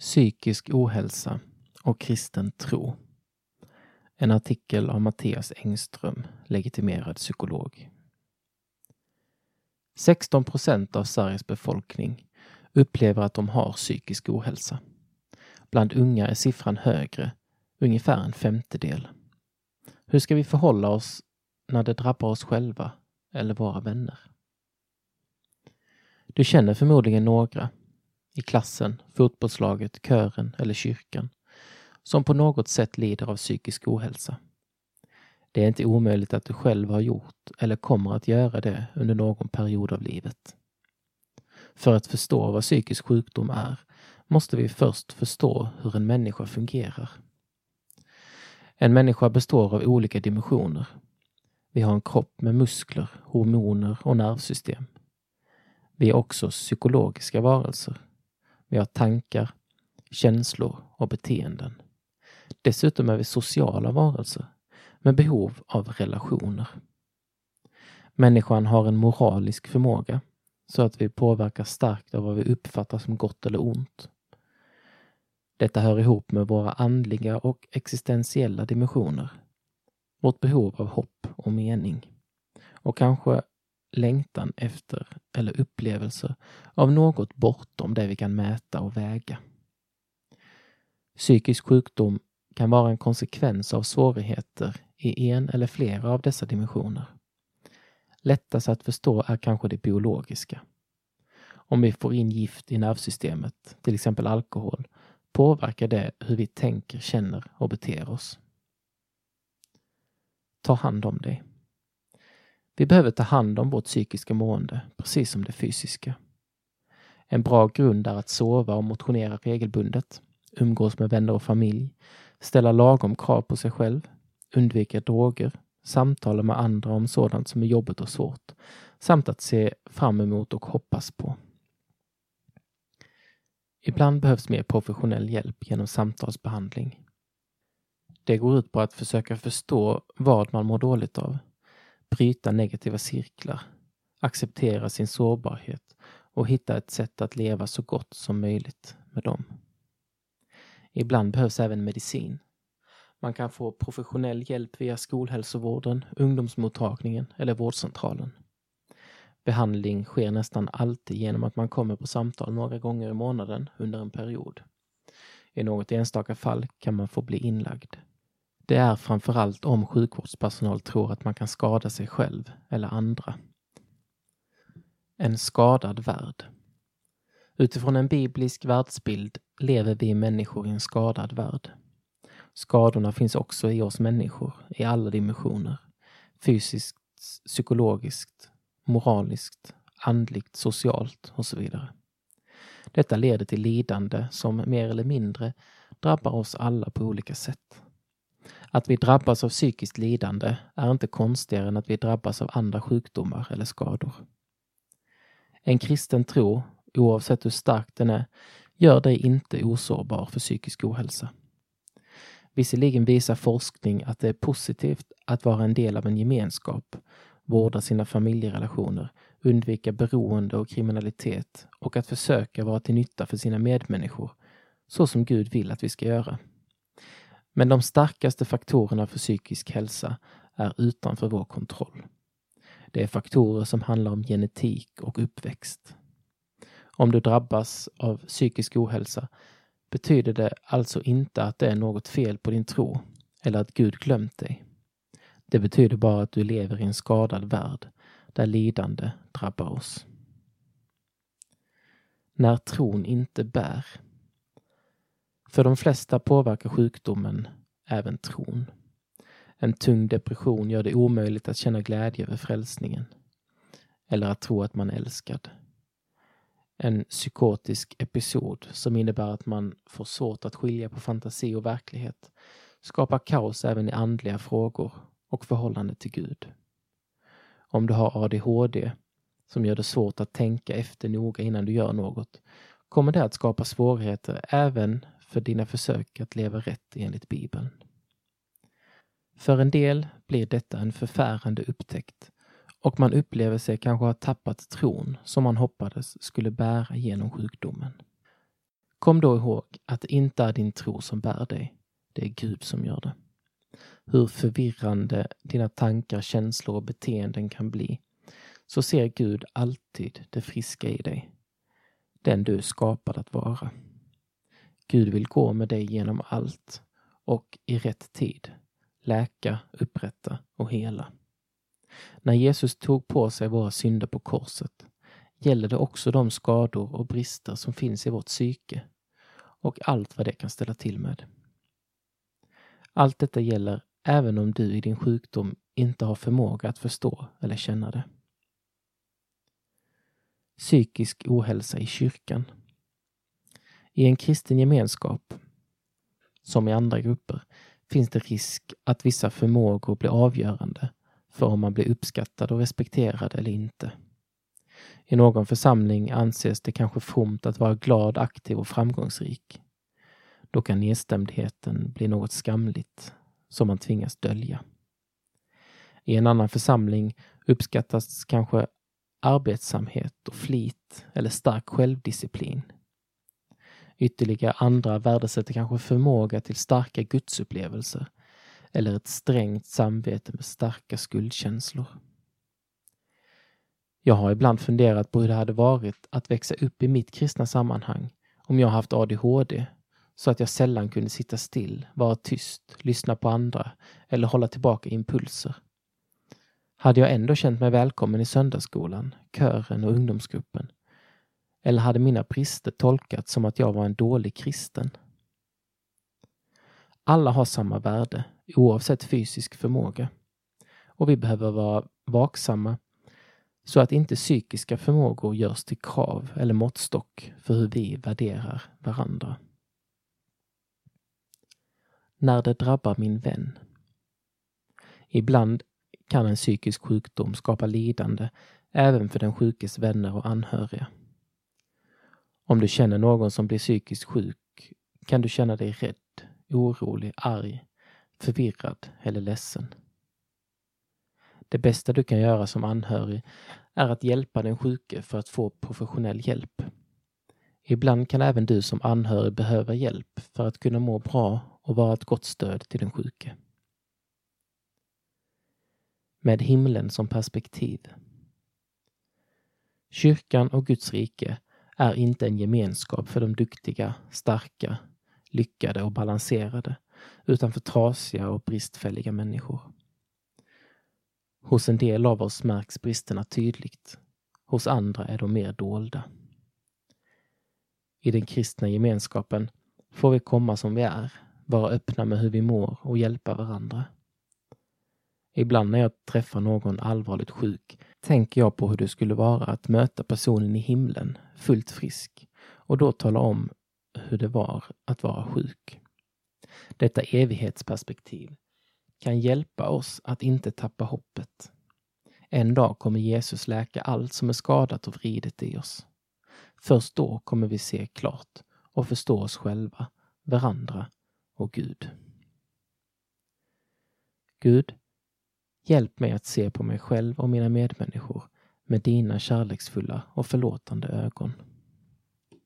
Psykisk ohälsa och kristen tro. En artikel av Mattias Engström, legitimerad psykolog. 16 procent av Sveriges befolkning upplever att de har psykisk ohälsa. Bland unga är siffran högre, ungefär en femtedel. Hur ska vi förhålla oss när det drabbar oss själva eller våra vänner? Du känner förmodligen några i klassen, fotbollslaget, kören eller kyrkan som på något sätt lider av psykisk ohälsa. Det är inte omöjligt att du själv har gjort eller kommer att göra det under någon period av livet. För att förstå vad psykisk sjukdom är måste vi först förstå hur en människa fungerar. En människa består av olika dimensioner. Vi har en kropp med muskler, hormoner och nervsystem. Vi är också psykologiska varelser vi har tankar, känslor och beteenden. Dessutom är vi sociala varelser med behov av relationer. Människan har en moralisk förmåga så att vi påverkas starkt av vad vi uppfattar som gott eller ont. Detta hör ihop med våra andliga och existentiella dimensioner. Vårt behov av hopp och mening. Och kanske längtan efter eller upplevelser av något bortom det vi kan mäta och väga. Psykisk sjukdom kan vara en konsekvens av svårigheter i en eller flera av dessa dimensioner. Lättast att förstå är kanske det biologiska. Om vi får in gift i nervsystemet, till exempel alkohol, påverkar det hur vi tänker, känner och beter oss. Ta hand om dig. Vi behöver ta hand om vårt psykiska mående, precis som det fysiska. En bra grund är att sova och motionera regelbundet, umgås med vänner och familj, ställa lagom krav på sig själv, undvika droger, samtala med andra om sådant som är jobbigt och svårt, samt att se fram emot och hoppas på. Ibland behövs mer professionell hjälp genom samtalsbehandling. Det går ut på att försöka förstå vad man mår dåligt av bryta negativa cirklar, acceptera sin sårbarhet och hitta ett sätt att leva så gott som möjligt med dem. Ibland behövs även medicin. Man kan få professionell hjälp via skolhälsovården, ungdomsmottagningen eller vårdcentralen. Behandling sker nästan alltid genom att man kommer på samtal några gånger i månaden under en period. I något enstaka fall kan man få bli inlagd. Det är framförallt om sjukvårdspersonal tror att man kan skada sig själv eller andra. En skadad värld. Utifrån en biblisk världsbild lever vi människor i en skadad värld. Skadorna finns också i oss människor i alla dimensioner. Fysiskt, psykologiskt, moraliskt, andligt, socialt och så vidare. Detta leder till lidande som mer eller mindre drabbar oss alla på olika sätt. Att vi drabbas av psykiskt lidande är inte konstigare än att vi drabbas av andra sjukdomar eller skador. En kristen tro, oavsett hur stark den är, gör dig inte osårbar för psykisk ohälsa. Visserligen visar forskning att det är positivt att vara en del av en gemenskap, vårda sina familjerelationer, undvika beroende och kriminalitet och att försöka vara till nytta för sina medmänniskor, så som Gud vill att vi ska göra. Men de starkaste faktorerna för psykisk hälsa är utanför vår kontroll. Det är faktorer som handlar om genetik och uppväxt. Om du drabbas av psykisk ohälsa betyder det alltså inte att det är något fel på din tro eller att Gud glömt dig. Det betyder bara att du lever i en skadad värld där lidande drabbar oss. När tron inte bär för de flesta påverkar sjukdomen även tron. En tung depression gör det omöjligt att känna glädje över frälsningen. Eller att tro att man är älskad. En psykotisk episod som innebär att man får svårt att skilja på fantasi och verklighet skapar kaos även i andliga frågor och förhållande till Gud. Om du har ADHD som gör det svårt att tänka efter noga innan du gör något kommer det att skapa svårigheter även för dina försök att leva rätt enligt Bibeln. För en del blir detta en förfärande upptäckt och man upplever sig kanske ha tappat tron som man hoppades skulle bära genom sjukdomen. Kom då ihåg att det inte är din tro som bär dig. Det är Gud som gör det. Hur förvirrande dina tankar, känslor och beteenden kan bli, så ser Gud alltid det friska i dig. Den du är skapad att vara. Gud vill gå med dig genom allt och i rätt tid läka, upprätta och hela. När Jesus tog på sig våra synder på korset gäller det också de skador och brister som finns i vårt psyke och allt vad det kan ställa till med. Allt detta gäller även om du i din sjukdom inte har förmåga att förstå eller känna det. Psykisk ohälsa i kyrkan. I en kristen gemenskap, som i andra grupper, finns det risk att vissa förmågor blir avgörande för om man blir uppskattad och respekterad eller inte. I någon församling anses det kanske fromt att vara glad, aktiv och framgångsrik. Då kan nedstämdheten bli något skamligt som man tvingas dölja. I en annan församling uppskattas kanske arbetsamhet och flit eller stark självdisciplin. Ytterligare andra värdesätter kanske förmåga till starka gudsupplevelser eller ett strängt samvete med starka skuldkänslor. Jag har ibland funderat på hur det hade varit att växa upp i mitt kristna sammanhang om jag haft ADHD så att jag sällan kunde sitta still, vara tyst, lyssna på andra eller hålla tillbaka impulser. Hade jag ändå känt mig välkommen i söndagsskolan, kören och ungdomsgruppen? Eller hade mina brister tolkats som att jag var en dålig kristen? Alla har samma värde, oavsett fysisk förmåga. Och vi behöver vara vaksamma så att inte psykiska förmågor görs till krav eller måttstock för hur vi värderar varandra. När det drabbar min vän. Ibland kan en psykisk sjukdom skapa lidande även för den sjukes vänner och anhöriga. Om du känner någon som blir psykiskt sjuk kan du känna dig rädd, orolig, arg, förvirrad eller ledsen. Det bästa du kan göra som anhörig är att hjälpa den sjuke för att få professionell hjälp. Ibland kan även du som anhörig behöva hjälp för att kunna må bra och vara ett gott stöd till den sjuke. Med himlen som perspektiv. Kyrkan och Guds rike är inte en gemenskap för de duktiga, starka, lyckade och balanserade, utan för trasiga och bristfälliga människor. Hos en del av oss märks bristerna tydligt. Hos andra är de mer dolda. I den kristna gemenskapen får vi komma som vi är, vara öppna med hur vi mår och hjälpa varandra. Ibland när jag träffar någon allvarligt sjuk tänker jag på hur det skulle vara att möta personen i himlen, fullt frisk, och då tala om hur det var att vara sjuk. Detta evighetsperspektiv kan hjälpa oss att inte tappa hoppet. En dag kommer Jesus läka allt som är skadat och vridet i oss. Först då kommer vi se klart och förstå oss själva, varandra och Gud. Gud, hjälp mig att se på mig själv och mina medmänniskor med dina kärleksfulla och förlåtande ögon.